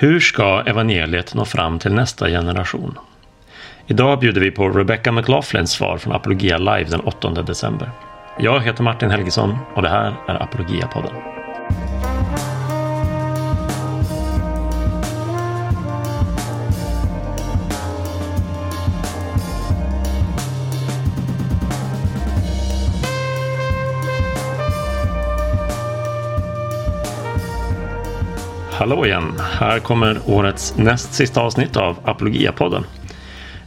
Hur ska evangeliet nå fram till nästa generation? Idag bjuder vi på Rebecca McLaughlins svar från Apologia Live den 8 december. Jag heter Martin Helgesson och det här är Apologia-podden. Hallå igen! Här kommer årets näst sista avsnitt av Apologia-podden.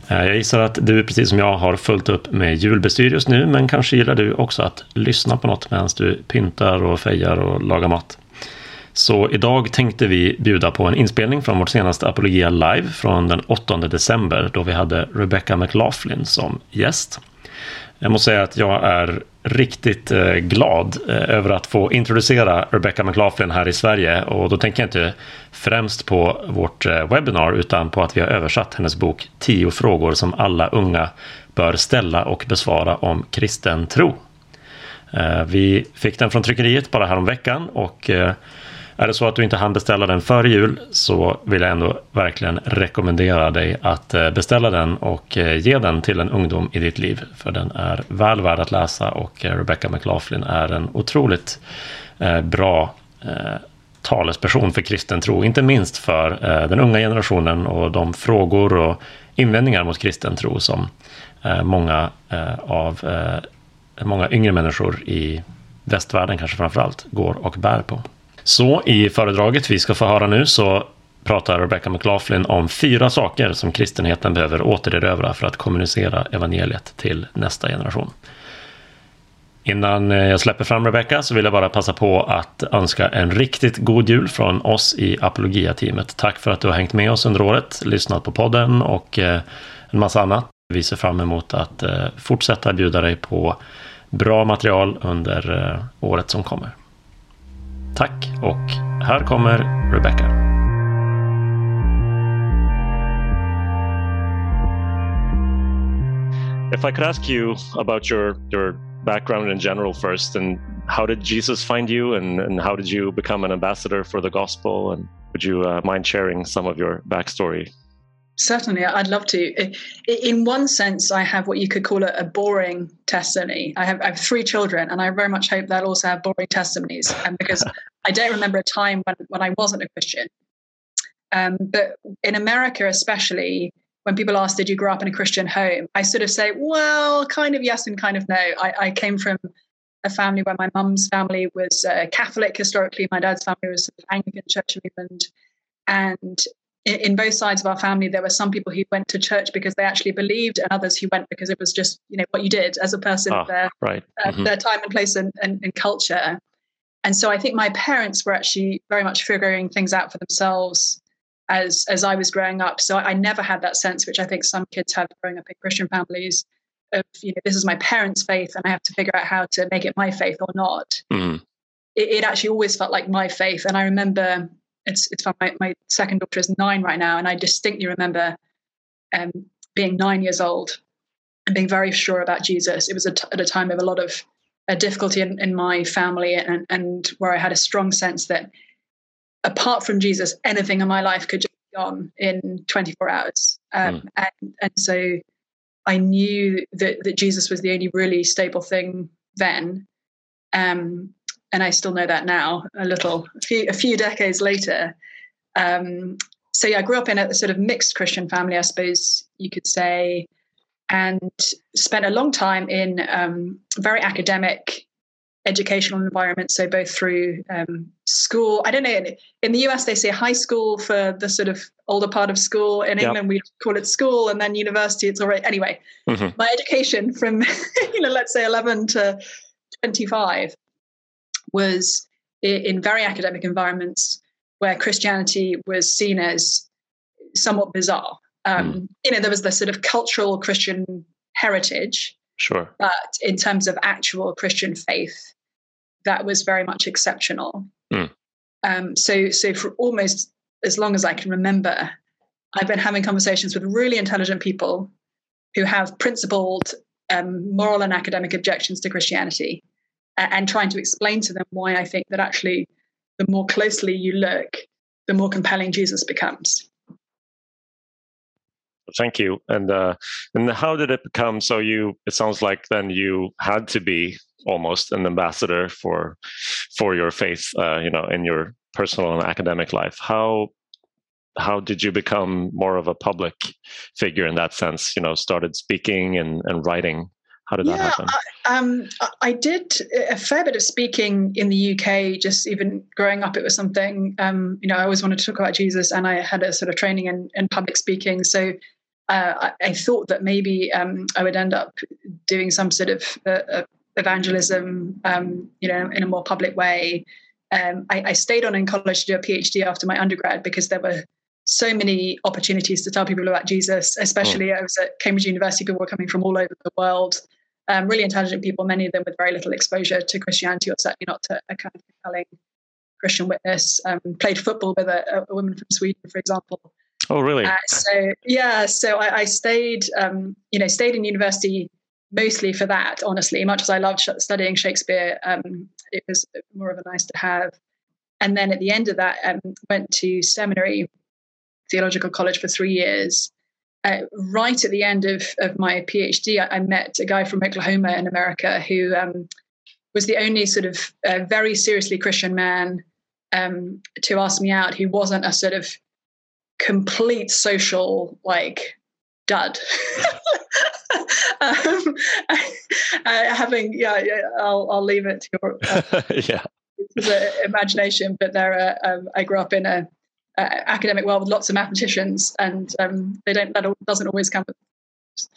Eh, jag gissar att du precis som jag har fullt upp med julbestyr just nu, men kanske gillar du också att lyssna på något medan du pyntar och fejar och lagar mat. Så idag tänkte vi bjuda på en inspelning från vårt senaste Apologia Live från den 8 december då vi hade Rebecca McLaughlin som gäst. Jag måste säga att jag är riktigt eh, glad eh, över att få introducera Rebecca McLaughlin här i Sverige. Och då tänker jag inte främst på vårt eh, webbinar utan på att vi har översatt hennes bok 10 frågor som alla unga bör ställa och besvara om kristen tro. Vi fick den från tryckeriet bara häromveckan och är det så att du inte hann beställa den före jul så vill jag ändå verkligen rekommendera dig att eh, beställa den och eh, ge den till en ungdom i ditt liv. För den är väl värd att läsa och eh, Rebecca McLaughlin är en otroligt bra talesperson för kristen tro. Inte minst för den unga generationen och de frågor och invändningar mot kristen tro som många av många yngre människor i västvärlden kanske framförallt går och bär på. Så i föredraget vi ska få höra nu så pratar Rebecca McLaughlin om fyra saker som kristenheten behöver återerövra för att kommunicera evangeliet till nästa generation. Innan eh, jag släpper fram Rebecca så vill jag bara passa på att önska en riktigt god jul från oss i Apologia-teamet. Tack för att du har hängt med oss under året, lyssnat på podden och eh, en massa annat. Vi ser fram emot att eh, fortsätta bjuda dig på bra material under året som kommer. Tack och här kommer Rebecca. If I could ask you about your your background in general first, and how did Jesus find you, and, and how did you become an ambassador for the gospel, and would you uh, mind sharing some of your backstory Certainly, I'd love to. In one sense, I have what you could call a, a boring testimony. I have, I have, three children, and I very much hope they'll also have boring testimonies. And because I don't remember a time when, when I wasn't a Christian. Um, but in America, especially, when people ask, Did you grow up in a Christian home? I sort of say, Well, kind of yes and kind of no. I, I came from a family where my mum's family was uh, Catholic historically, my dad's family was Anglican Church of England. And in both sides of our family, there were some people who went to church because they actually believed, and others who went because it was just you know what you did as a person, oh, their right. Uh, mm-hmm. their time and place and, and, and, culture. And so I think my parents were actually very much figuring things out for themselves as as I was growing up. So I never had that sense, which I think some kids have growing up in Christian families, of you know this is my parents' faith, and I have to figure out how to make it my faith or not. Mm. It, it actually always felt like my faith, and I remember it's it's fun. My, my second daughter is nine right now, and I distinctly remember um, being nine years old and being very sure about Jesus. It was a t- at a time of a lot of uh, difficulty in, in my family, and and where I had a strong sense that apart from Jesus, anything in my life could just be gone in 24 hours. Um, mm. and and so I knew that that Jesus was the only really stable thing then. Um, and I still know that now a little, a few, a few decades later. Um, so yeah, I grew up in a sort of mixed Christian family, I suppose you could say, and spent a long time in um, very academic educational environment. So both through um, school, I don't know, in the US they say high school for the sort of older part of school. In England we call it school, and then university. It's already anyway. Mm-hmm. My education from you know let's say 11 to 25 was in very academic environments where Christianity was seen as somewhat bizarre. Um, mm. You know, there was the sort of cultural Christian heritage. Sure. But in terms of actual Christian faith, that was very much exceptional. Mm. Um, so, so for almost as long as I can remember, I've been having conversations with really intelligent people who have principled um, moral and academic objections to Christianity and trying to explain to them why I think that actually the more closely you look, the more compelling Jesus becomes. Thank you. And uh, and how did it become? So you, it sounds like then you had to be almost an ambassador for for your faith, uh, you know, in your personal and academic life. How how did you become more of a public figure in that sense? You know, started speaking and, and writing. How did yeah, that happen? I, um, I did a fair bit of speaking in the UK. Just even growing up, it was something. Um, you know, I always wanted to talk about Jesus, and I had a sort of training in, in public speaking. So uh, I, I, thought that maybe um, I would end up doing some sort of uh, uh evangelism, um, you know, in a more public way. Um, I, I, stayed on in college to do a PhD after my undergrad because there were so many opportunities to tell people about Jesus, especially oh. I was at Cambridge University, people were coming from all over the world, um, really intelligent people, many of them with very little exposure to Christianity or certainly not to a kind of compelling Christian witness. Um, played football with a, a, woman from Sweden, for example. Oh, really? Uh, so yeah, so I, I stayed, um, you know, stayed in university mostly for that. Honestly, much as I loved studying Shakespeare, um, it was more of a nice to have. And then at the end of that, um, went to seminary theological college for three years. Uh, right at the end of, of my PhD, I, I, met a guy from Oklahoma in America who um, was the only sort of uh, very seriously Christian man um, to ask me out who wasn't a sort of complete social like dud. um, uh, having yeah, yeah, I'll I'll leave it to your uh, yeah. imagination. But there, uh, um, I grew up in a uh, academic world with lots of mathematicians, and um, they don't that doesn't always come with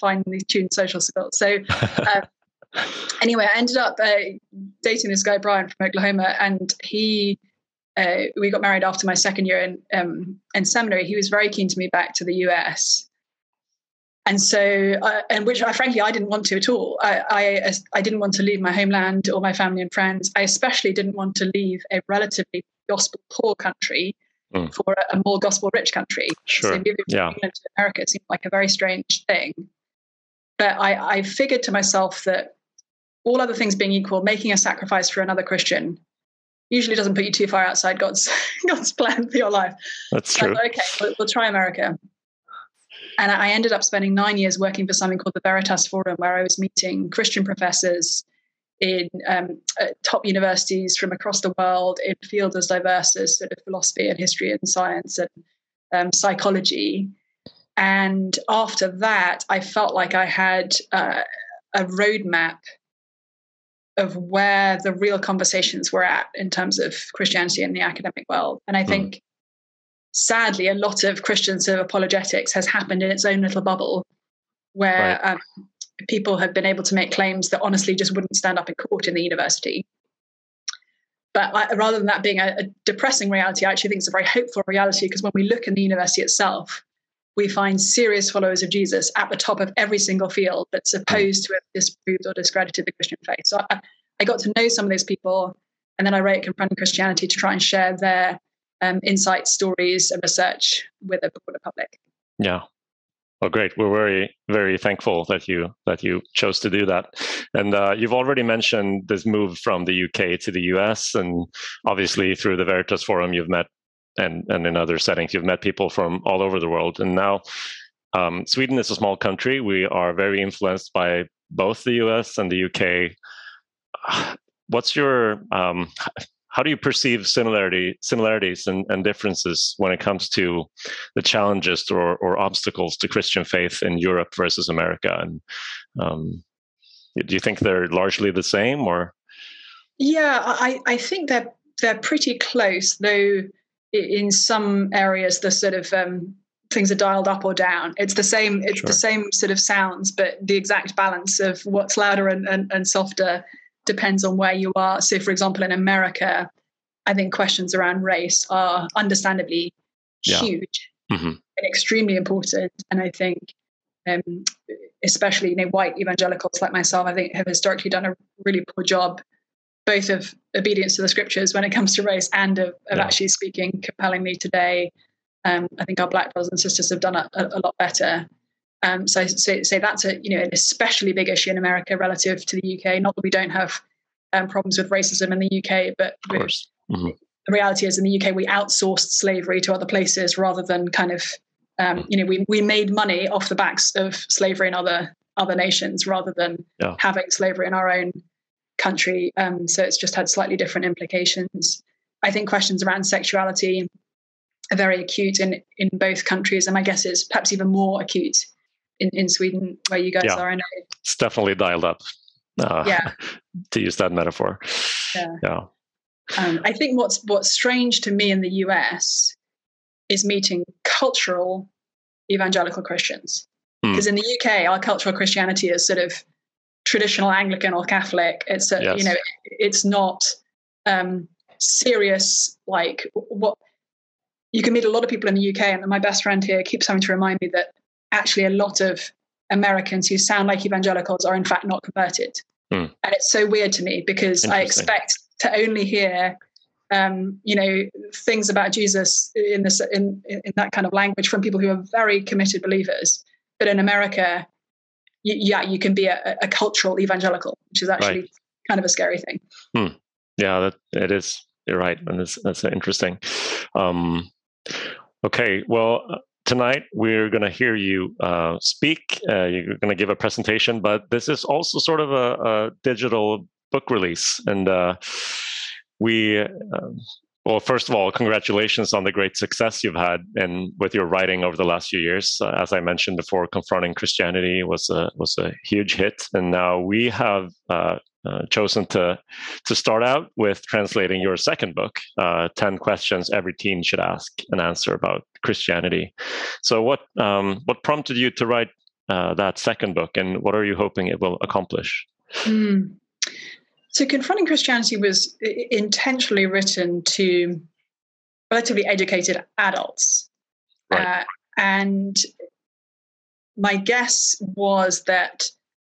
finely tuned social skills. So. Uh, anyway, I ended up uh, dating this guy Brian from Oklahoma, and he uh, we got married after my second year in um, in seminary. He was very keen to move back to the US, and so uh, and which I frankly I didn't want to at all. I, I, I didn't want to leave my homeland or my family and friends. I especially didn't want to leave a relatively gospel poor country mm. for a, a, more gospel rich country. Sure. So moving yeah. to America seemed like a very strange thing. But I, I figured to myself that all other things being equal, making a sacrifice for another Christian usually doesn't put you too far outside God's God's plan for your life. That's true. okay, we'll, we'll, try America. And I ended up spending nine years working for something called the Veritas Forum, where I was meeting Christian professors in um, uh, top universities from across the world in fields as diverse as sort of philosophy and history and science and um, psychology. And after that, I felt like I had uh, a roadmap of where the real conversations were at in terms of Christianity in the academic world. And I hmm. think, mm. sadly, a lot of Christian sort of apologetics has happened in its own little bubble where right. um, people have been able to make claims that honestly just wouldn't stand up in court in the university. But I, rather than that being a, a depressing reality, I actually think it's a very hopeful reality because when we look in the university itself, we find serious followers of Jesus at the top of every single field that's supposed to have disproved or discredited the Christian faith. So I, I got to know some of those people, and then I wrote Confronting Christianity to try and share their um, insights, stories, and research with the broader public. Yeah. Well, great. We're very, very thankful that you that you chose to do that. And uh, you've already mentioned this move from the UK to the US, and obviously through the Veritas Forum, you've met and and in other settings you've met people from all over the world and now um, sweden is a small country we are very influenced by both the us and the uk what's your um, how do you perceive similarity similarities and, and, differences when it comes to the challenges or, or, obstacles to christian faith in europe versus america and um, do you think they're largely the same or yeah i, I think they're they're pretty close though in some areas the sort of um, things are dialed up or down. It's the same. It's sure. the same sort of sounds, but the exact balance of what's louder and, and, and softer depends on where you are. So, for example, in America, I think questions around race are understandably yeah. huge mm-hmm. and extremely important. And I think, um, especially you know, white evangelicals like myself, I think have historically done a really poor job both of obedience to the scriptures when it comes to race and of, of yeah. actually speaking compellingly today. Um, I think our black brothers and sisters have done a, a, a lot better. Um, so, so, so, that's a you know an especially big issue in America relative to the UK. Not that we don't have um, problems with racism in the UK, but mm-hmm. the reality is in the UK we outsourced slavery to other places rather than kind of um, you know we we made money off the backs of slavery in other other nations rather than yeah. having slavery in our own country. Um, so it's just had slightly different implications. I think questions around sexuality are very acute in in both countries, and I guess it's perhaps even more acute in, in Sweden where you guys yeah. are. I know it's definitely dialed up. Uh, yeah, to use that metaphor. Yeah. yeah. Um, I think what's what's strange to me in the US is meeting cultural evangelical Christians. Because mm. in the UK, our cultural Christianity is sort of traditional Anglican or Catholic. It's a, yes. you know, it's not um, serious like what you can meet a lot of people in the UK, and my best friend here keeps having to remind me that actually a lot of Americans who sound like evangelicals are in fact not converted. Mm. And it's so weird to me because I expect to only hear um, you know things about Jesus in this in, in that kind of language from people who are very committed believers. But in America, you, yeah, you can be a, a, cultural evangelical, which is actually right. kind of a scary thing. Hmm. Yeah, that it is. You're right, and that's that's interesting. Um, okay, well, tonight we're going to hear you uh, speak. Uh, you're going to give a presentation, but this is also sort of a, a digital book release, and uh, we um, well, first of all, congratulations on the great success you've had and with your writing over the last few years. Uh, as I mentioned before, confronting Christianity was a was a huge hit, and now we have uh, chosen to to start out with translating your second book, uh, Ten Questions Every Teen Should Ask and Answer About Christianity. So, what um, what prompted you to write uh, that second book, and what are you hoping it will accomplish? Mm. So, Confronting Christianity was intentionally written to relatively educated adults. Right. Uh, and my guess was that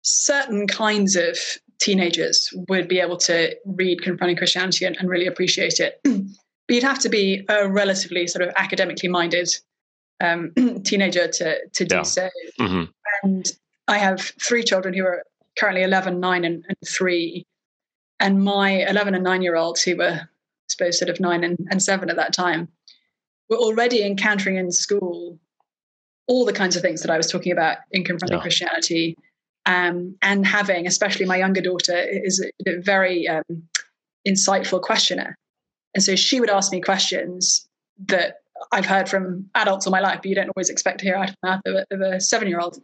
certain kinds of teenagers would be able to read Confronting Christianity and, and really appreciate it. but you'd have to be a relatively sort of academically minded um, teenager to, to do yeah. so. Mm-hmm. And I have three children who are currently 11, 9, and, and 3 and my 11 and 9 year olds who were I suppose sort of 9 and, and 7 at that time were already encountering in school all the kinds of things that I was talking about in confronting yeah. Christianity um, and having especially my younger daughter is a, very um, insightful questioner and so she would ask me questions that I've heard from adults all my life, but you don't always expect to hear out of the mouth of a, a seven year old.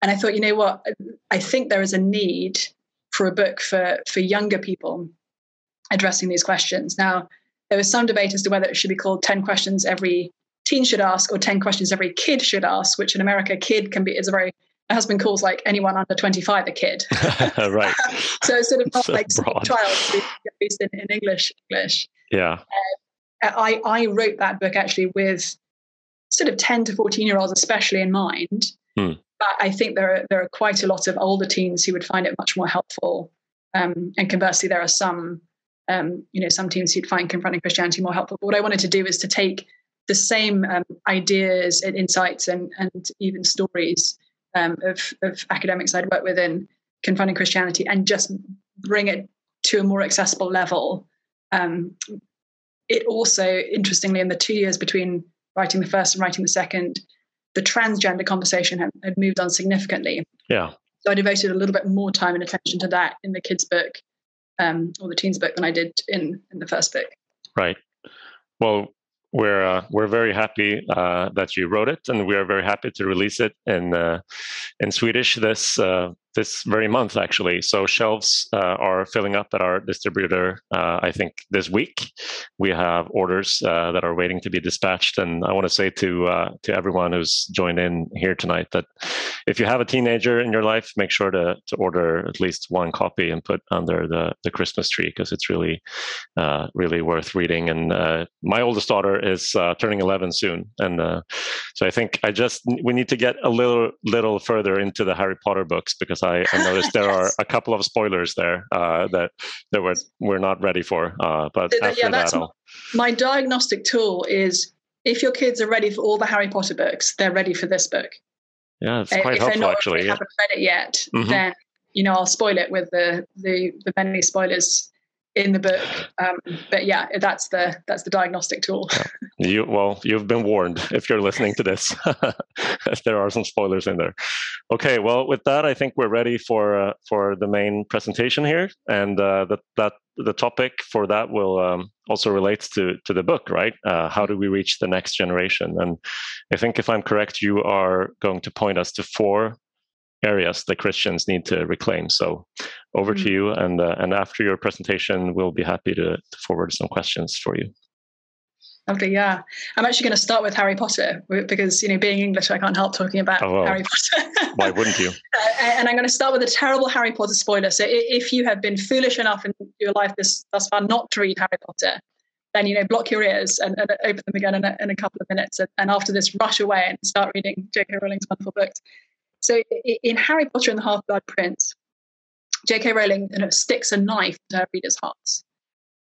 And I thought, you know what? I think there is a need for a book for for younger people addressing these questions. Now, there was some debate as to whether it should be called 10 questions every teen should ask or 10 questions every kid should ask, which in America, kid can be is a very my husband calls like anyone under 25 a kid. right. so it's sort of so like broad. child, in, in English. English. Yeah. Uh, I, I wrote that book actually with sort of 10 to 14 year olds, especially in mind. Hmm. I think there are there are quite a lot of older teens who would find it much more helpful. Um, and conversely, there are some um, you know some teens who'd find confronting Christianity more helpful. But what I wanted to do is to take the same um, ideas and insights and and even stories um, of of academics I'd worked with in confronting Christianity and just bring it to a more accessible level. Um, it also, interestingly, in the two years between writing the first and writing the second, the transgender conversation had, had moved on significantly. Yeah. So I devoted a little bit more time and attention to that in the kids' book um, or the teens' book than I did in in the first book. Right. Well, we're uh, we're very happy uh, that you wrote it, and we are very happy to release it in uh, in Swedish this uh, this very month, actually. So shelves uh, are filling up at our distributor. Uh, I think this week we have orders uh, that are waiting to be dispatched. And I want to say to uh, to everyone who's joined in here tonight that if you have a teenager in your life, make sure to to order at least one copy and put under the the Christmas tree because it's really uh, really worth reading. And uh, my oldest daughter is turning 11 soon, and so I think I just we need to get a little little further into the Harry Potter books because I, I noticed there yes. are a couple of spoilers there uh, that that we're we're not ready for. Uh, but so, after yeah, that, my, my diagnostic tool is if your kids are ready for all the Harry Potter books, they're ready for this book. Yeah, it's quite if helpful not, actually. If they yeah. haven't read it yet, mm-hmm. then you know I'll spoil it with the the the many spoilers in the book. Um, but yeah, that's the that's the diagnostic tool. Yeah. You well, you've been warned if you're listening to this. there are some spoilers in there. Okay, well, with that, I think we're ready for uh, for the main presentation here, and uh, that that the topic for that will um, also relate to to the book, right? Uh, how do we reach the next generation? And I think, if I'm correct, you are going to point us to four areas that Christians need to reclaim. So, over mm-hmm. to you, and uh, and after your presentation, we'll be happy to, to forward some questions for you. Okay, yeah. I'm actually going to start with Harry Potter because, you know, being English, I can't help talking about oh, well. Harry Potter. Why wouldn't you? Uh, and I'm going to start with a terrible Harry Potter spoiler. So if you have been foolish enough in your life this thus far not to read Harry Potter, then, you know, block your ears and, and open them again in a, in a couple of minutes. And, and after this, rush away and start reading J.K. Rowling's wonderful books. So in Harry Potter and the Half Blood Prince, J.K. Rowling you know, sticks a knife to her readers' hearts.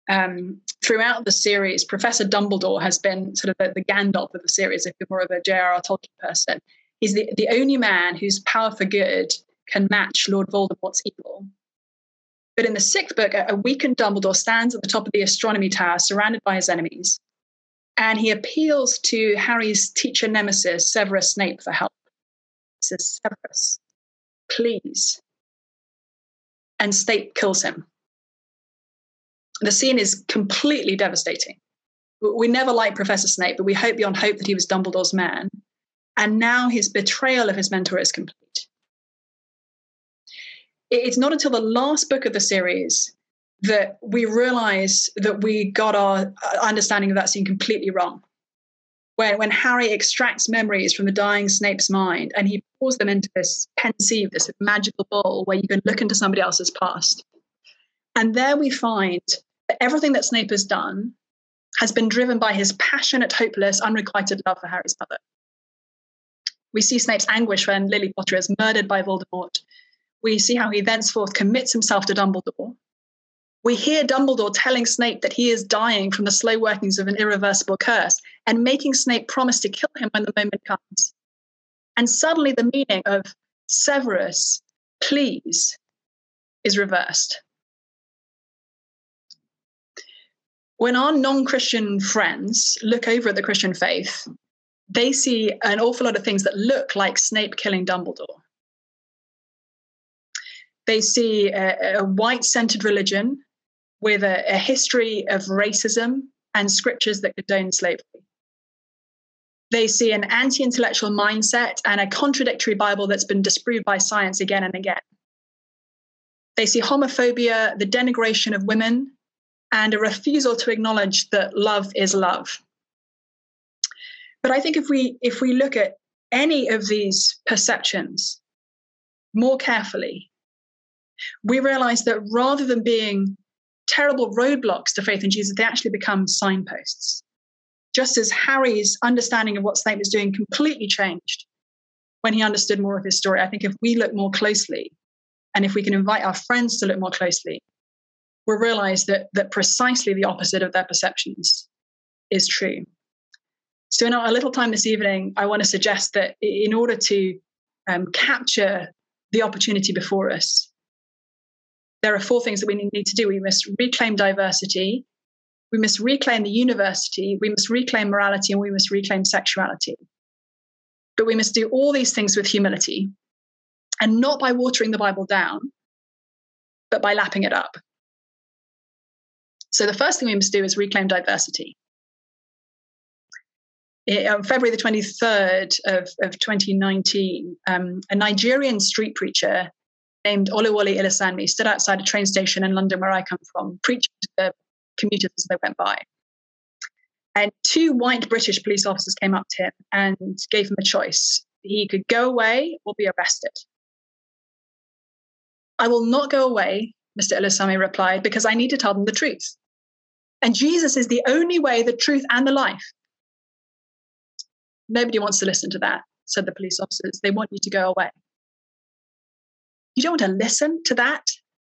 Um, throughout the series, Professor Dumbledore has been sort of the, the Gandalf of the series, if you're more of a J.R.R. Tolkien person. He's the, the only man whose power for good can match Lord Voldemort's evil. But in the sixth book, a, a weakened Dumbledore stands at the top of the astronomy tower, surrounded by his enemies, and he appeals to Harry's teacher nemesis, Severus Snape, for help says, Severus, please. And Snape kills him. The scene is completely devastating. We never liked Professor Snape, but we hope beyond hope that he was Dumbledore's man. And now his betrayal of his mentor is complete. It's not until the last book of the series that we realize that we got our uh, understanding of that scene completely wrong when, when Harry extracts memories from the dying Snape's mind and he pours them into this Pensieve, this magical ball where you can look into somebody else's past. And there we find that everything that Snape has done has been driven by his passionate, hopeless, unrequited love for Harry's mother. We see Snape's anguish when Lily Potter is murdered by Voldemort. We see how he thenceforth commits himself to Dumbledore we hear Dumbledore telling Snape that he is dying from the slow workings of an irreversible curse and making Snape promise to kill him when the moment comes. And suddenly the meaning of Severus, please, is reversed. When our non Christian friends look over at the Christian faith, they see an awful lot of things that look like Snape killing Dumbledore. They see a, a white centered religion with a, a history of racism and scriptures that condone slavery. They see an anti intellectual mindset and a contradictory Bible that's been disproved by science again and again. They see homophobia, the denigration of women, and a refusal to acknowledge that love is love. But I think if we if we look at any of these perceptions more carefully, we realize that rather than being terrible roadblocks to faith in Jesus, they actually become signposts. Just as Harry's understanding of what Snape was doing completely changed when he understood more of his story, I think if we look more closely and if we can invite our friends to look more closely, we'll realize that, that precisely the opposite of their perceptions is true. So, in our little time this evening, I want to suggest that in order to um, capture the opportunity before us, there are four things that we need to do. We must reclaim diversity, we must reclaim the university, we must reclaim morality, and we must reclaim sexuality. But we must do all these things with humility and not by watering the Bible down, but by lapping it up. So the first thing we must do is reclaim diversity. on February the 23rd of, of 2019, um, a Nigerian street preacher named Oluwole Ilesanmi stood outside a train station in London where I come from, preaching to the commuters as they went by. And two white British police officers came up to him and gave him a choice. He could go away or be arrested. I will not go away, Mr. Ilesanmi replied, because I need to tell them the truth. And Jesus is the only way, the truth, and the life. Nobody wants to listen to that, said the police officers. They want you to go away. You don't want to listen to that,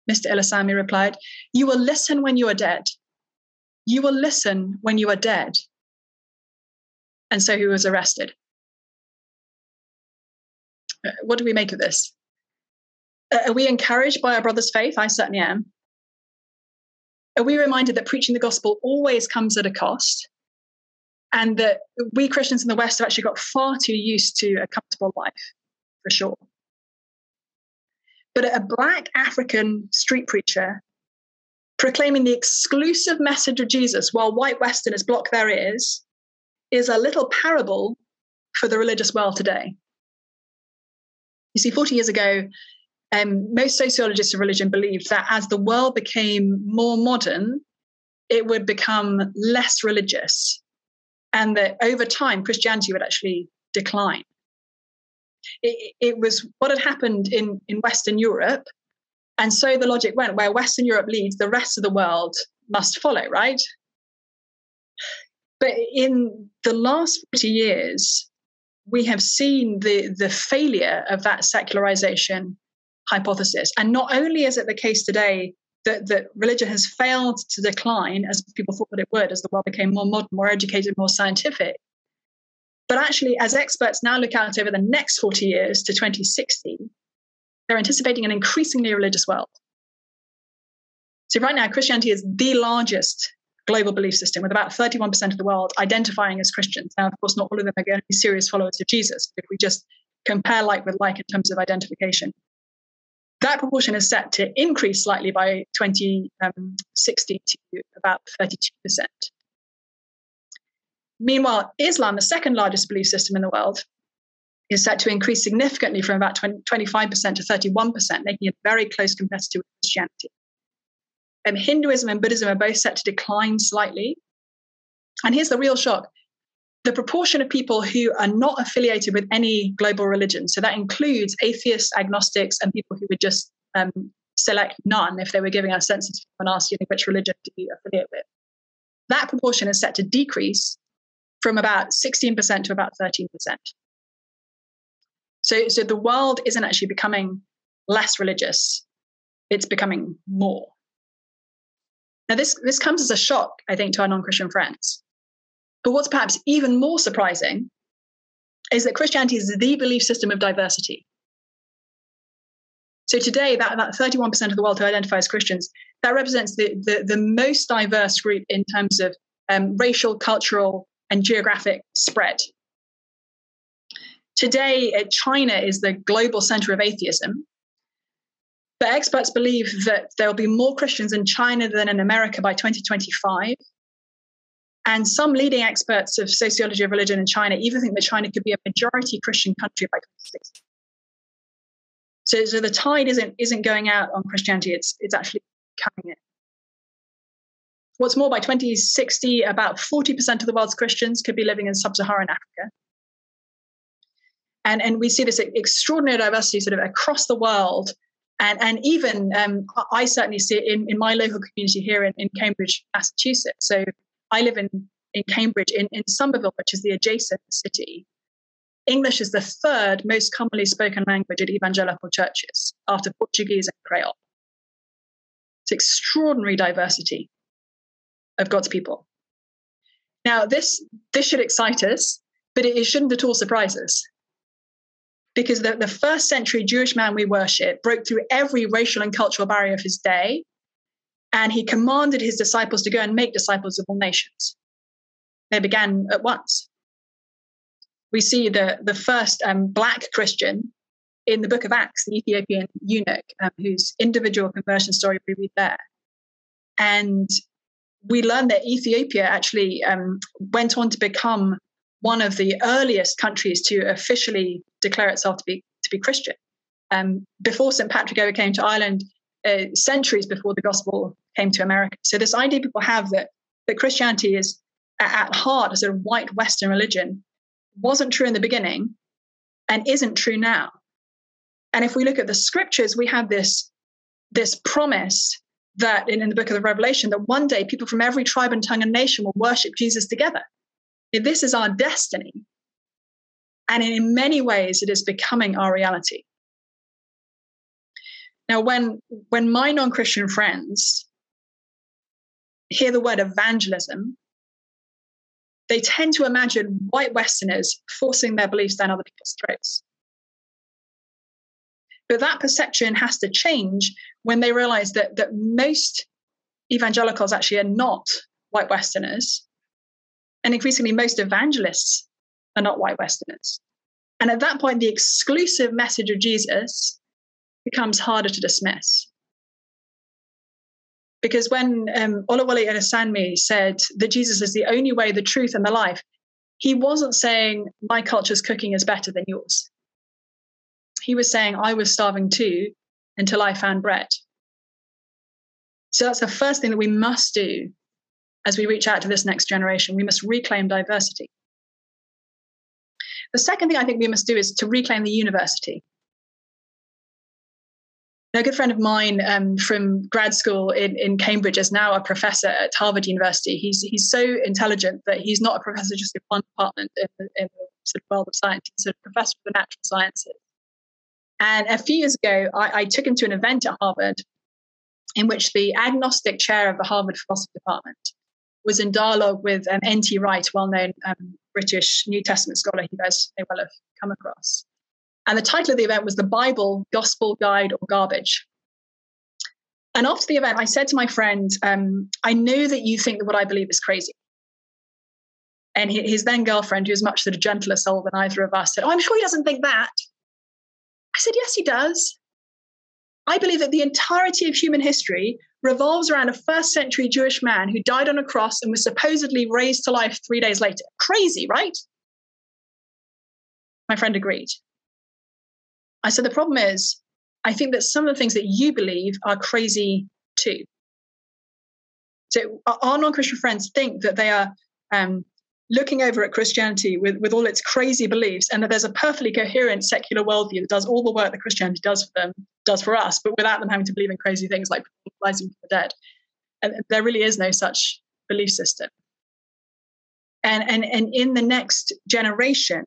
Mr. Ilesanmi replied. You will listen when you are dead. You will listen when you are dead. And so he was arrested. Uh, what do we make of this? Uh, are we encouraged by our brother's faith? I certainly am. are we reminded that preaching the gospel always comes at a cost and that we Christians in the West have actually got far too used to a comfortable life, for sure. But a black African street preacher proclaiming the exclusive message of Jesus while white Westerners block their ears is a little parable for the religious world today. You see, 40 years ago, um, most sociologists of religion believed that as the world became more modern, it would become less religious, and that over time, Christianity would actually decline. It, it was what had happened in, in Western Europe. And so the logic went where Western Europe leads, the rest of the world must follow, right? But in the last 40 years, we have seen the, the failure of that secularization hypothesis. And not only is it the case today that, that religion has failed to decline as people thought that it would as the world became more modern, more educated, more scientific, but actually, as experts now look out over the next 40 years to 2060, they're anticipating an increasingly religious world. So, right now, Christianity is the largest global belief system, with about 31% of the world identifying as Christians. Now, of course, not all of them are going to be serious followers of Jesus, but if we just compare like with like in terms of identification, that proportion is set to increase slightly by 2060 um, to about 32%. Meanwhile, Islam, the second largest belief system in the world, is set to increase significantly from about 20, 25% to 31%, making it a very close competitor with Christianity. Um, Hinduism and Buddhism are both set to decline slightly. And here's the real shock the proportion of people who are not affiliated with any global religion, so that includes atheists, agnostics, and people who would just um, select none if they were giving us census and know, which religion do you affiliate with. That proportion is set to decrease from about 16% to about 13%. So, so the world isn't actually becoming less religious, it's becoming more. Now, this, this comes as a shock, I think, to our non Christian friends. But what's perhaps even more surprising is that Christianity is the belief system of diversity. So today, that, that 31% of the world who identify as Christians, that represents the, the, the most diverse group in terms of um, racial, cultural, and geographic spread. Today, uh, China is the global center of atheism. But experts believe that there will be more Christians in China than in America by 2025. And some leading experts of sociology of religion in China even think that China could be a majority Christian country by 2060. So, so the tide isn't isn't going out on Christianity; it's it's actually coming in. What's more, by 2060, about 40% of the world's Christians could be living in sub-Saharan Africa. And, and we see this extraordinary diversity sort of across the world. And, and even um, I certainly see it in, in my local community here in, in Cambridge, Massachusetts. So I live in, in Cambridge, in, in Somerville, which is the adjacent city. English is the third most commonly spoken language at evangelical churches after Portuguese and Creole. It's extraordinary diversity of God's people. Now, this, this should excite us, but it, it shouldn't at all surprise us. Because the, the first century Jewish man we worship broke through every racial and cultural barrier of his day and he commanded his disciples to go and make disciples of all nations. They began at once. We see the, the first um, black Christian in the book of Acts, the Ethiopian eunuch, um, whose individual conversion story we read there. And we learn that Ethiopia actually um, went on to become one of the earliest countries to officially declare itself to be to be Christian. Um, before St. Patrick ever came to Ireland, uh, centuries before the gospel came to America. So this idea people have that that Christianity is at heart a sort of white Western religion wasn't true in the beginning and isn't true now. And if we look at the scriptures, we have this this promise that in, in the book of the Revelation that one day people from every tribe and tongue and nation will worship Jesus together. This is our destiny. And in many ways, it is becoming our reality. Now, when when my non-Christian friends hear the word evangelism, they tend to imagine white Westerners forcing their beliefs down other people's throats. But that perception has to change when they realize that, that most evangelicals actually are not white Westerners. And increasingly, most evangelists are not white Westerners. And at that point, the exclusive message of Jesus becomes harder to dismiss. Because when um, Oluwole Ilesanmi said that Jesus is the only way, the truth, and the life, he wasn't saying my culture's cooking is better than yours. He was saying I was starving too until I found bread. So that's the first thing that we must do as we reach out to this next generation. We must reclaim diversity. The second thing I think we must do is to reclaim the university. a good friend of mine um, from grad school in, in Cambridge is now a professor at Harvard University. He's, he's so intelligent that he's not a professor just in one department in the, in the sort of world of science. He's a professor of the natural sciences. And a few years ago, I, I took him to an event at Harvard in which the agnostic chair of the Harvard philosophy department was in dialogue with um, N.T. Wright, well-known um, British New Testament scholar you guys may well have come across. And the title of the event was The Bible, Gospel, Guide, or Garbage. And after the event, I said to my friend, um, I know that you think that what I believe is crazy. And his then girlfriend, who was much of gentler soul than either of us, said, Oh, I'm sure he doesn't think that. I said, Yes, he does. I believe that the entirety of human history revolves around a first century Jewish man who died on a cross and was supposedly raised to life three days later. Crazy, right? My friend agreed. I said, the problem is, I think that some of the things that you believe are crazy too. So our non Christian friends think that they are um, looking over at Christianity with, with all its crazy beliefs, and that there's a perfectly coherent secular worldview that does all the work that Christianity does for them, does for us, but without them having to believe in crazy things like rising from the dead. And there really is no such belief system. And, and, and in the next generation,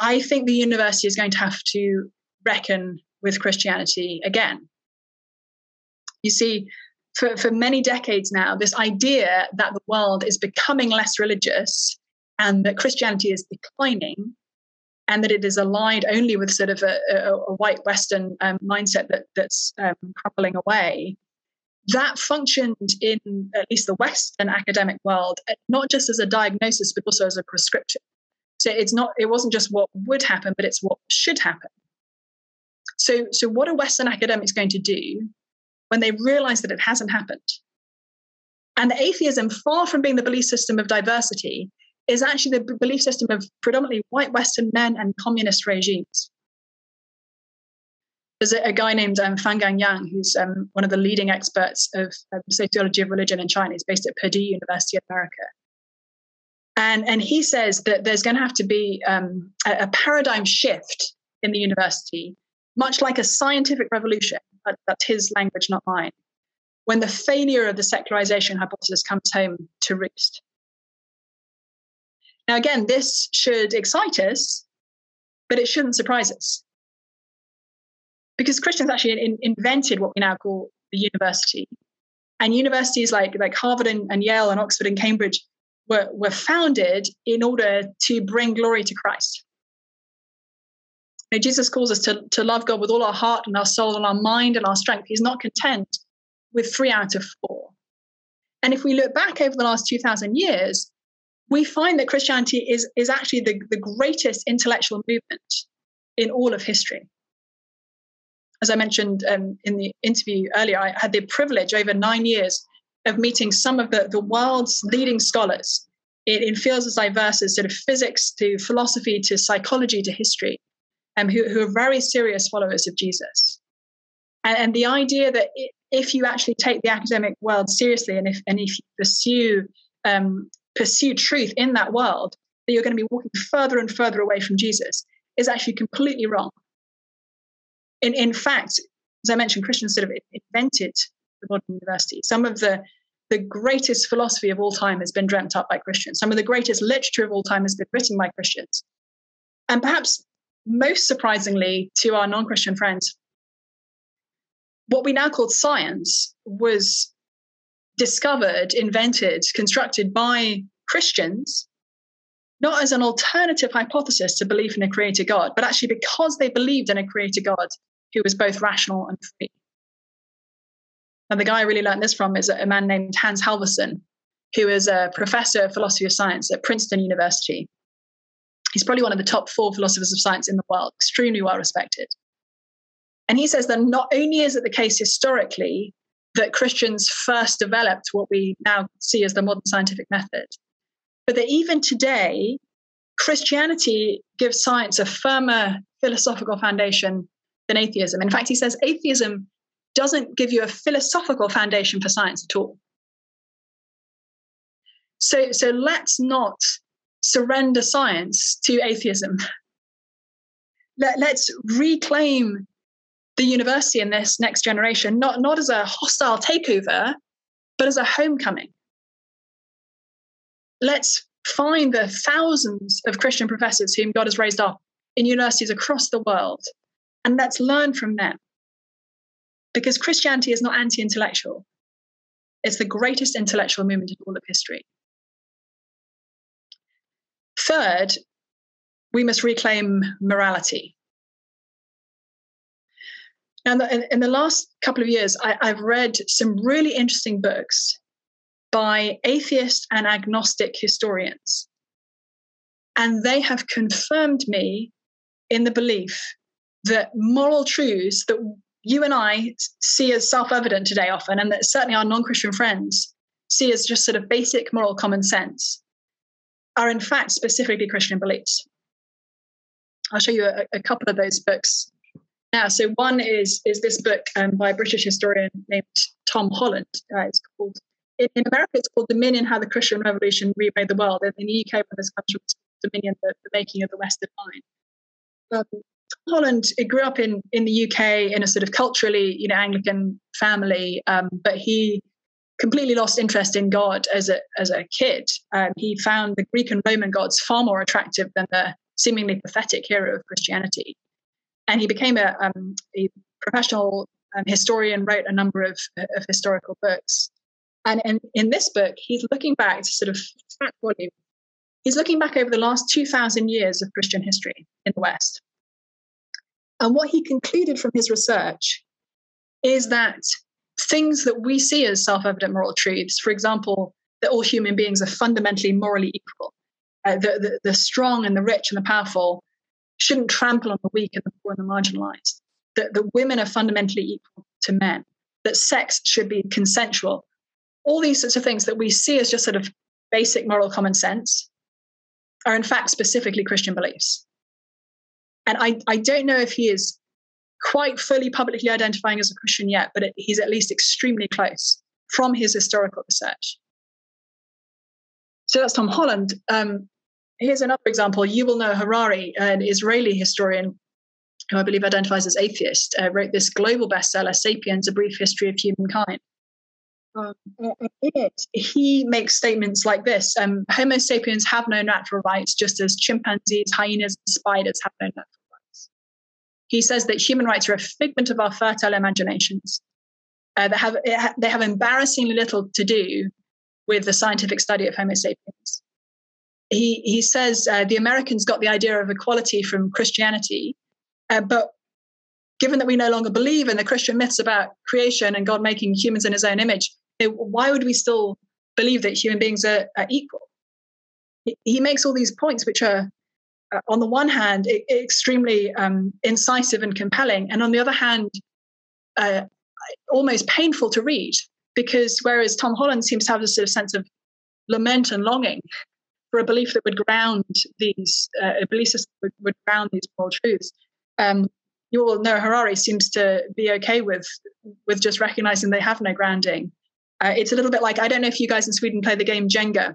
I think the university is going to have to reckon with Christianity again. You see, for, for many decades now, this idea that the world is becoming less religious and that Christianity is declining and that it is aligned only with sort of a, a, a white Western um, mindset that, that's um, crumbling away, that functioned in at least the Western academic world, uh, not just as a diagnosis, but also as a prescription. So it's not, it wasn't just what would happen, but it's what should happen. So, so what are Western academics going to do when they realize that it hasn't happened. And the atheism, far from being the belief system of diversity, is actually the belief system of predominantly white Western men and communist regimes. There's a, a guy named um, Fenggang Yang, who's um, one of the leading experts of, of sociology of religion in China. He's based at Purdue University of America. And, and he says that there's going to have to be um, a, a paradigm shift in the university, much like a scientific revolution that's his language, not mine. When the failure of the secularization hypothesis comes home to roost. Now, again, this should excite us, but it shouldn't surprise us. Because Christians actually in, invented what we now call the university. And universities like, like Harvard and, and Yale and Oxford and Cambridge were, were founded in order to bring glory to Christ know, Jesus calls us to, to love God with all our heart and our soul and our mind and our strength. He's not content with three out of four. And if we look back over the last 2,000 years, we find that Christianity is, is actually the, the greatest intellectual movement in all of history. As I mentioned um, in the interview earlier, I had the privilege over nine years of meeting some of the, the world's leading scholars in, in fields as diverse as sort of physics to philosophy to psychology to history um, who, who, are very serious followers of Jesus. And, and the idea that if you actually take the academic world seriously and if, and if you pursue, um, pursue truth in that world, that you're going to be walking further and further away from Jesus is actually completely wrong. In, in fact, as I mentioned, Christians sort of invented the modern university. Some of the the greatest philosophy of all time has been dreamt up by Christians. Some of the greatest literature of all time has been written by Christians. And perhaps most surprisingly to our non Christian friends, what we now call science was discovered, invented, constructed by Christians, not as an alternative hypothesis to belief in a creator God, but actually because they believed in a creator God who was both rational and free. And the guy I really learned this from is a man named Hans Halvorson, who is a professor of philosophy of science at Princeton University. He's probably one of the top four philosophers of science in the world, extremely well respected. And he says that not only is it the case historically that Christians first developed what we now see as the modern scientific method, but that even today, Christianity gives science a firmer philosophical foundation than atheism. In fact, he says atheism doesn't give you a philosophical foundation for science at all. So, so let's not surrender science to atheism. Let, let's reclaim the university in this next generation, not, not as a hostile takeover, but as a homecoming. Let's find the thousands of Christian professors whom God has raised up in universities across the world, and let's learn from them. Because Christianity is not anti intellectual, it's the greatest intellectual movement in all of history. Third, we must reclaim morality. Now, in the last couple of years, I, I've read some really interesting books by atheist and agnostic historians. And they have confirmed me in the belief that moral truths that you and I see as self evident today often, and that certainly our non Christian friends see as just sort of basic moral common sense, are in fact specifically Christian beliefs. I'll show you a, a couple of those books now. So one is is this book um, by a British historian named Tom Holland. Uh, it's called in, in, America it's called Dominion: How the Christian Revolution Remade the World. In, in the UK, when this comes from Dominion: the, the, Making of the Western Mind. Um, Tom Holland grew up in in the UK in a sort of culturally you know Anglican family, um, but he completely lost interest in God as a as a kid. Um, he found the Greek and Roman gods far more attractive than the seemingly pathetic hero of Christianity, and he became a, um, a professional um, historian. Wrote a number of, of historical books, and in, in this book, he's looking back to sort of fat volume. He's looking back over the last two thousand years of Christian history in the West, and what he concluded from his research is that things that we see as self evident moral truths, for example, that all human beings are fundamentally morally equal, uh, the, the, the, strong and the rich and the powerful shouldn't trample on the weak and the poor and the marginalized, that, that women are fundamentally equal to men, that sex should be consensual. All these sorts of things that we see as just sort of basic moral common sense are in fact specifically Christian beliefs. And I, I don't know if he is quite fully publicly identifying as a Christian yet, but it, he's at least extremely close from his historical research. So that's Tom Holland. Um, here's another example. Yuval Noah Harari, an Israeli historian who I believe identifies as atheist, uh, wrote this global bestseller, Sapiens: A Brief History of Humankind. Um, in it, he makes statements like this um, Homo sapiens have no natural rights, just as chimpanzees, hyenas, and spiders have no natural rights. he says that human rights are a figment of our fertile imaginations. Uh, that have they have embarrassingly little to do with the scientific study of Homo sapiens. He he says uh, the Americans got the idea of equality from Christianity, uh, but given that we no longer believe in the Christian myths about creation and God making humans in His own image, why would we still believe that human beings are, are equal? He, makes all these points which are uh, on the one hand, it, extremely um, incisive and compelling, and on the other hand, uh, almost painful to read. Because whereas Tom Holland seems to have this sort of sense of lament and longing for a belief that would ground these, uh, a belief system would, would ground these moral truths, um, Yuval Noah Harari seems to be okay with with just recognizing they have no grounding. Uh, it's a little bit like I don't know if you guys in Sweden play the game Jenga,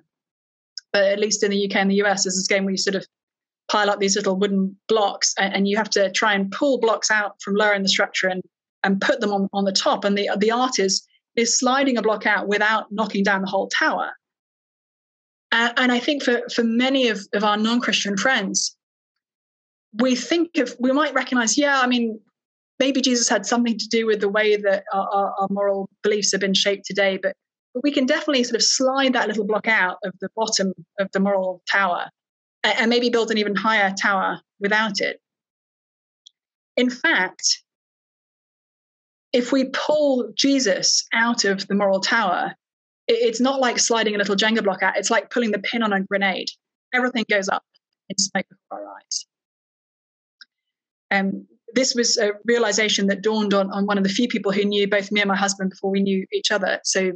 but at least in the UK and the US, there's this game where you sort of pile up these little wooden blocks and, and, you have to try and pull blocks out from lower in the structure and and put them on, on the top and the the art is is sliding a block out without knocking down the whole tower and, and i think for for many of, of our non-christian friends we think of we might recognize yeah i mean maybe jesus had something to do with the way that our, our, our moral beliefs have been shaped today but but we can definitely sort of slide that little block out of the bottom of the moral tower and maybe build an even higher tower without it. In fact, if we pull Jesus out of the moral tower, it's not like sliding a little Jenga block out. It's like pulling the pin on a grenade. Everything goes up in smoke before our eyes. Um, this was a realization that dawned on, on one of the few people who knew both me and my husband before we knew each other. So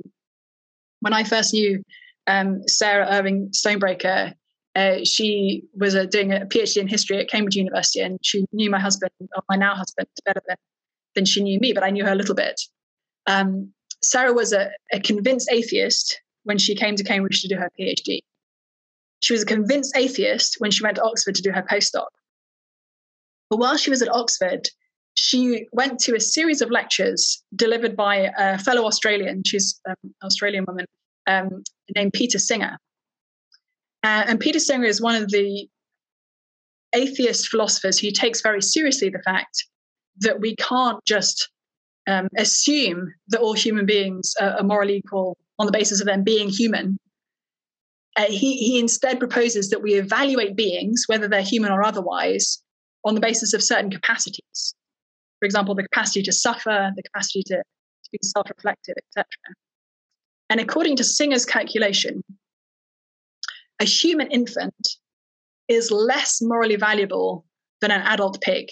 when I first knew um, Sarah Irving Stonebraker, uh, she was uh, doing a PhD in history at Cambridge University, and she knew my husband, or my now husband, better than, than she knew me, but I knew her a little bit. Um, Sarah was a, a convinced atheist when she came to Cambridge to do her PhD. She was a convinced atheist when she went to Oxford to do her postdoc. But while she was at Oxford, she went to a series of lectures delivered by a fellow Australian, she's an Australian woman, um, named Peter Singer. Uh, and Peter Singer is one of the atheist philosophers who takes very seriously the fact that we can't just um, assume that all human beings are, morally equal on the basis of them being human. Uh, he, he instead proposes that we evaluate beings, whether they're human or otherwise, on the basis of certain capacities. For example, the capacity to suffer, the capacity to, to be self reflective, etc. And according to Singer's calculation, a human infant is less morally valuable than an adult pig.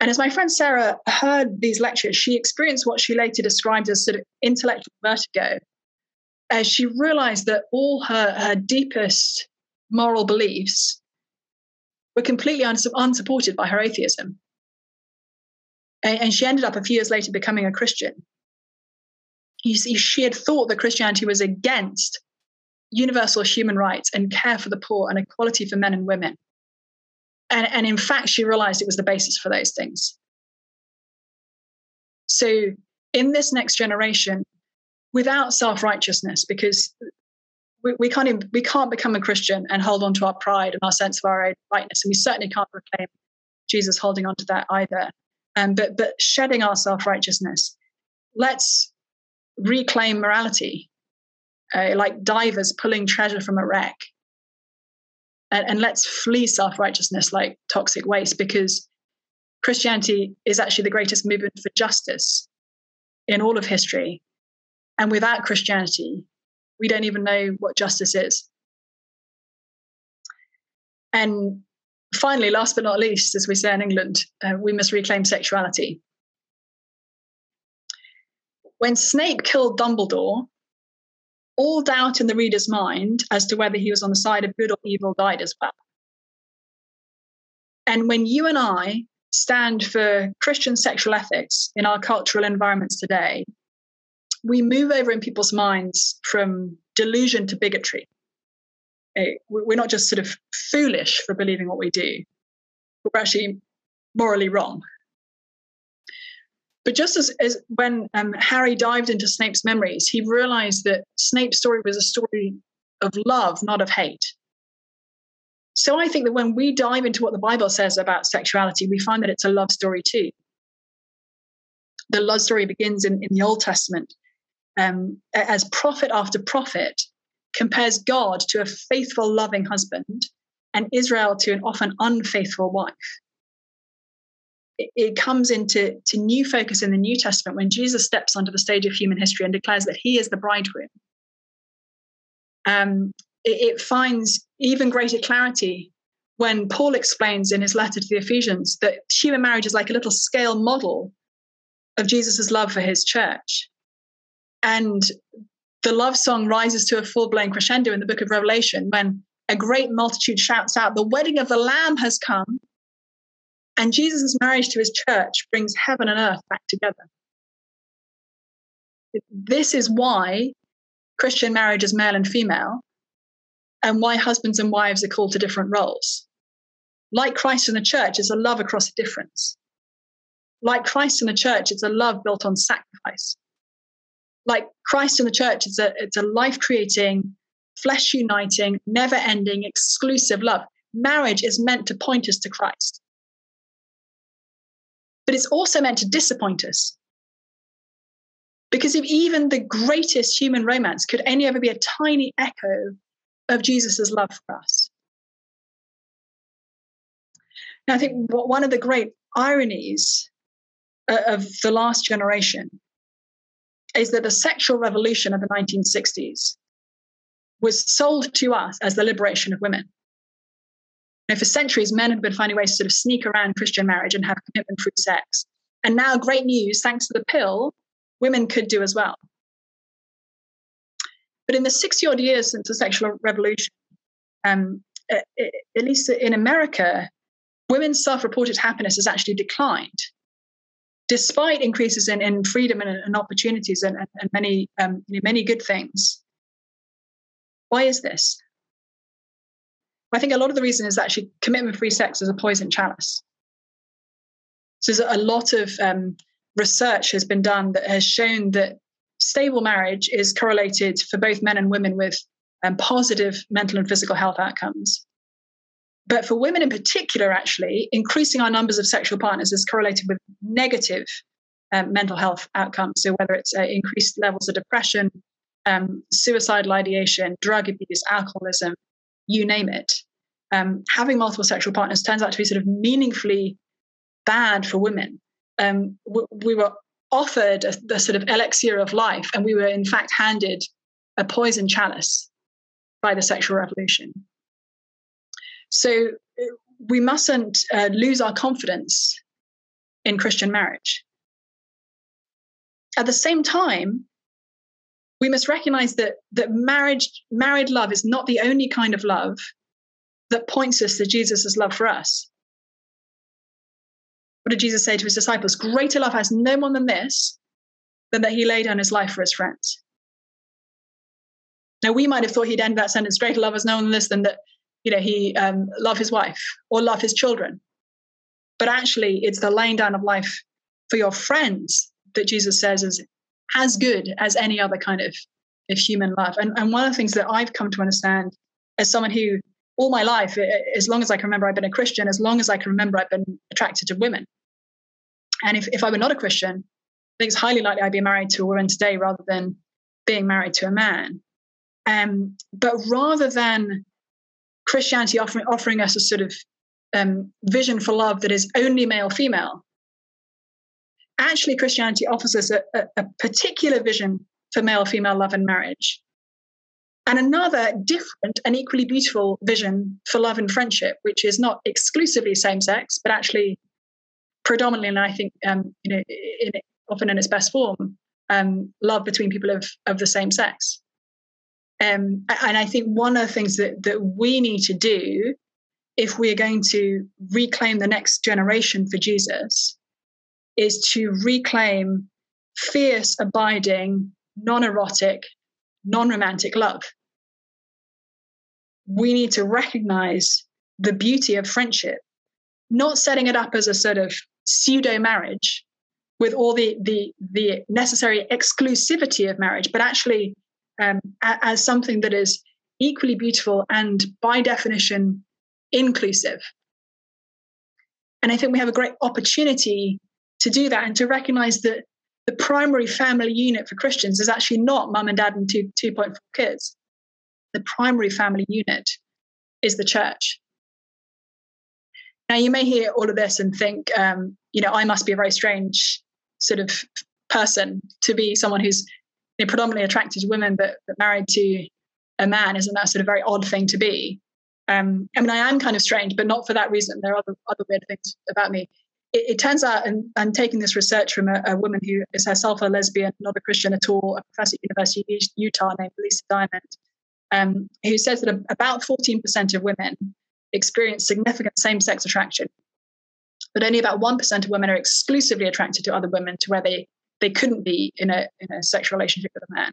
And as my friend Sarah heard these lectures, she experienced what she later described as sort of intellectual vertigo, as she realized that all her, her deepest moral beliefs were completely unsupported by her atheism. And, and she ended up a few years later becoming a Christian. You see, she had thought that Christianity was against universal human rights and care for the poor and equality for men and women. And, and in fact, she realized it was the basis for those things. So, in this next generation, without self righteousness, because we, we, can't even, we can't become a Christian and hold on to our pride and our sense of our own rightness, and we certainly can't proclaim Jesus holding on to that either. Um, but but shedding our self righteousness, let's reclaim morality uh, like divers pulling treasure from a wreck. And, and let's flee self righteousness like toxic waste because Christianity is actually the greatest movement for justice in all of history. And without Christianity, we don't even know what justice is. And finally, last but not least, as we say in England, uh, we must reclaim sexuality. When Snape killed Dumbledore, all doubt in the reader's mind as to whether he was on the side of good or evil died as well. And when you and I stand for Christian sexual ethics in our cultural environments today, we move over in people's minds from delusion to bigotry. Eh, we're not just sort of foolish for believing what we do, we're actually morally wrong. But just as, as when um, Harry dived into Snape's memories, he realized that Snape's story was a story of love, not of hate. So I think that when we dive into what the Bible says about sexuality, we find that it's a love story too. The love story begins in, in the Old Testament um, as prophet after prophet compares God to a faithful, loving husband and Israel to an often unfaithful wife it, comes into to new focus in the New Testament when Jesus steps onto the stage of human history and declares that he is the bridegroom. Um, it, it finds even greater clarity when Paul explains in his letter to the Ephesians that human marriage is like a little scale model of Jesus' love for his church. And the love song rises to a full blown crescendo in the book of Revelation when a great multitude shouts out, The wedding of the Lamb has come, and Jesus' marriage to his church brings heaven and earth back together. This is why Christian marriage is male and female, and why husbands and wives are called to different roles. Like Christ in the church, it's a love across a difference. Like Christ in the church, it's a love built on sacrifice. Like Christ in the church, it's a, it's a life creating, flesh uniting, never ending, exclusive love. Marriage is meant to point us to Christ but it's also meant to disappoint us. Because if even the greatest human romance could only ever be a tiny echo of Jesus' love for us. Now, I think one of the great ironies uh, of the last generation is that the sexual revolution of the 1960s was sold to us as the liberation of women. You know, for centuries, men had been finding ways to sort of sneak around Christian marriage and have commitment free sex. And now, great news, thanks to the pill, women could do as well. But in the 60 odd years since the sexual revolution, um, at least in America, women's self reported happiness has actually declined despite increases in, in freedom and, and opportunities and, and, and many um, many good things. Why is this? I think a lot of the reason is actually commitment-free sex is a poison chalice. So there's a lot of um, research has been done that has shown that stable marriage is correlated for both men and women with um, positive mental and physical health outcomes. But for women in particular, actually, increasing our numbers of sexual partners is correlated with negative um, mental health outcomes. So, whether it's uh, increased levels of depression, um, suicidal ideation, drug abuse, alcoholism, you name it, um, having multiple sexual partners turns out to be sort of meaningfully bad for women. Um, we, we, were offered a, a sort of elixir of life, and we were in fact handed a poison chalice by the sexual revolution. So we mustn't uh, lose our confidence in Christian marriage. At the same time, we must recognize that that marriage, married love is not the only kind of love that points us to Jesus' love for us. What did Jesus say to his disciples? Greater love has no one than this, than that he laid down his life for his friends. Now, we might have thought he'd end that sentence, greater love has no one than this, than that you know, he um, love his wife or love his children. But actually, it's the laying down of life for your friends that Jesus says is as good as any other kind of, of human love. And, and one of the things that I've come to understand as someone who, all my life, as long as I can remember, I've been a Christian, as long as I can remember, I've been attracted to women. And if, if I were not a Christian, I think it's highly likely I'd be married to a woman today rather than being married to a man. Um, but rather than Christianity offering, offering us a sort of um, vision for love that is only male female. Actually, Christianity offers us a, a, a particular vision for male female love and marriage, and another different and equally beautiful vision for love and friendship, which is not exclusively same sex, but actually predominantly, and I think um, you know, in, often in its best form, um, love between people of, of the same sex. Um, and I think one of the things that, that we need to do if we're going to reclaim the next generation for Jesus is to reclaim fierce, abiding, non erotic, non romantic love. We need to recognize the beauty of friendship, not setting it up as a sort of pseudo marriage with all the, the, the necessary exclusivity of marriage, but actually um, as something that is equally beautiful and by definition inclusive. And I think we have a great opportunity to do that and to recognize that the primary family unit for Christians is actually not mum and dad and two, 2.4 kids. The primary family unit is the church. Now, you may hear all of this and think, um, you know, I must be a very strange sort of person to be someone who's you know, predominantly attracted to women, but, but married to a man isn't that sort of very odd thing to be? Um, I mean, I am kind of strange, but not for that reason. There are other, other weird things about me. It, it turns out, and I'm taking this research from a, a, woman who is herself a lesbian, not a Christian at all, a professor at the University of Utah named Lisa Diamond, um, who says that about 14% of women experience significant same sex attraction, but only about 1% of women are exclusively attracted to other women to where they they couldn't be in a in a sexual relationship with a man.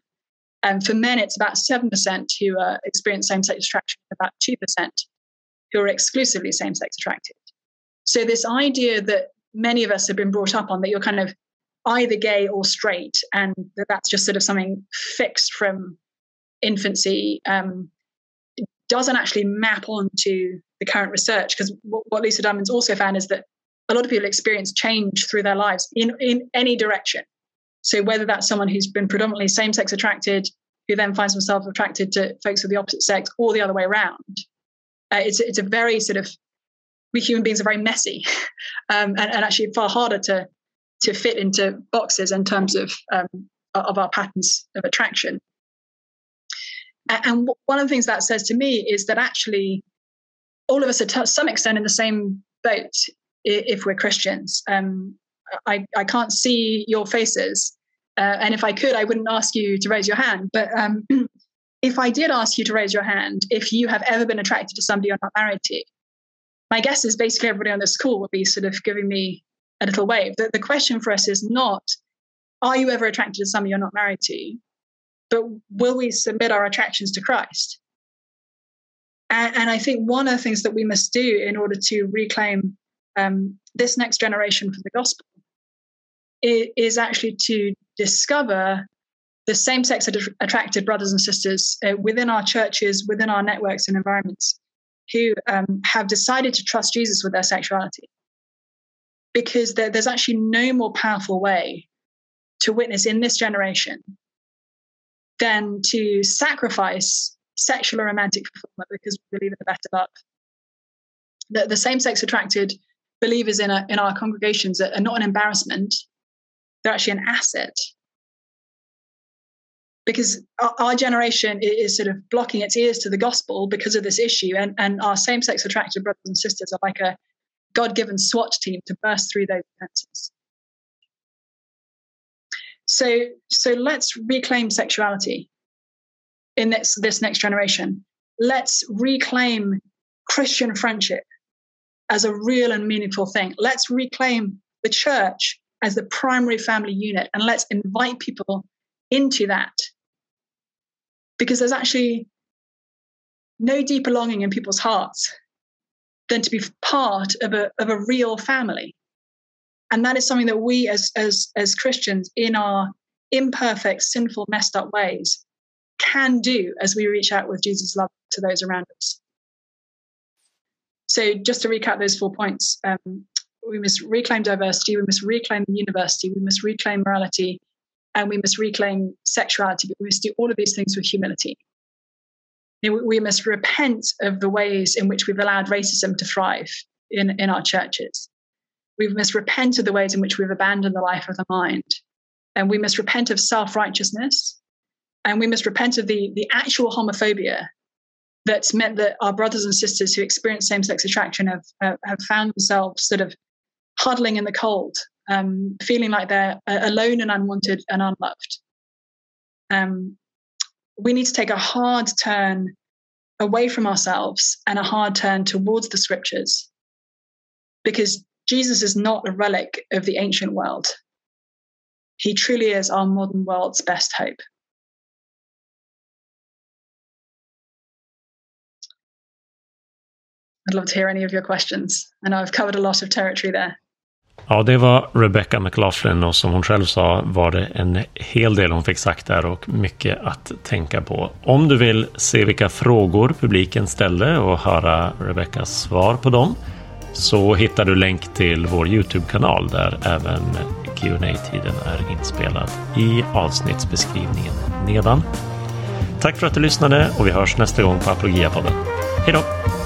And for men, it's about seven percent who uh, experience same-sex attraction, about two percent who are exclusively same-sex attracted. So this idea that many of us have been brought up on that you're kind of either gay or straight, and that that's just sort of something fixed from infancy, um, doesn't actually map onto the current research. Because what, what Lisa Diamond's also found is that a lot of people experience change through their lives in, in any direction. So whether that's someone who's been predominantly same-sex attracted, who then finds themselves attracted to folks of the opposite sex, or the other way around, uh, it's it's a very sort of we human beings are very messy, um, and, and actually far harder to to fit into boxes in terms of um, of our patterns of attraction. And one of the things that says to me is that actually, all of us are to some extent in the same boat if we're Christians. Um, I, I can't see your faces. Uh, and if I could, I wouldn't ask you to raise your hand. But um, if I did ask you to raise your hand, if you have ever been attracted to somebody you're not married to, my guess is basically everybody on this call will be sort of giving me a little wave. The, the question for us is not, are you ever attracted to someone you're not married to? But will we submit our attractions to Christ? And, and I think one of the things that we must do in order to reclaim um, this next generation for the gospel is, is actually to discover the same sex attracted brothers and sisters uh, within our churches, within our networks and environments who um, have decided to trust Jesus with their sexuality. Because there, there's actually no more powerful way to witness in this generation than to sacrifice sexual or romantic fulfillment because we believe in a better love. The, the same sex attracted believers in, a, in our congregations are, are not an embarrassment, they're actually an asset because our, our, generation is sort of blocking its ears to the gospel because of this issue. And, and our same-sex attracted brothers and sisters are like a god-given swat team to burst through those defenses so so let's reclaim sexuality in this this next generation. Let's reclaim christian friendship as a real and meaningful thing. Let's reclaim the church as the primary family unit and let's invite people into that because there's actually no deeper longing in people's hearts than to be part of a, of a real family. And that is something that we as as as christians in our imperfect sinful messed up ways can do as we reach out with jesus love to those around us. So just to recap those four points um, we must reclaim diversity we must reclaim the university we must reclaim morality and we must reclaim sexuality, but we must do all of these things with humility. We must repent of the ways in which we've allowed racism to thrive in, in our churches. We must repent of the ways in which we've abandoned the life of the mind. And we must repent of self righteousness. And we must repent of the, the actual homophobia that's meant that our brothers and sisters who experience same sex attraction have, have, have found themselves sort of huddling in the cold um, feeling like they're uh, alone and unwanted and unloved. Um, we need to take a hard turn away from ourselves and a hard turn towards the scriptures because Jesus is not a relic of the ancient world. He truly is our modern world's best hope. I'd love to hear any of your questions. I know I've covered a lot of territory there. Ja, det var Rebecca McLaughlin och som hon själv sa var det en hel del hon fick sagt där och mycket att tänka på. Om du vill se vilka frågor publiken ställde och höra Rebeccas svar på dem så hittar du länk till vår Youtube-kanal där även qa tiden är inspelad i avsnittsbeskrivningen nedan. Tack för att du lyssnade och vi hörs nästa gång på Apologia-podden. Hej då!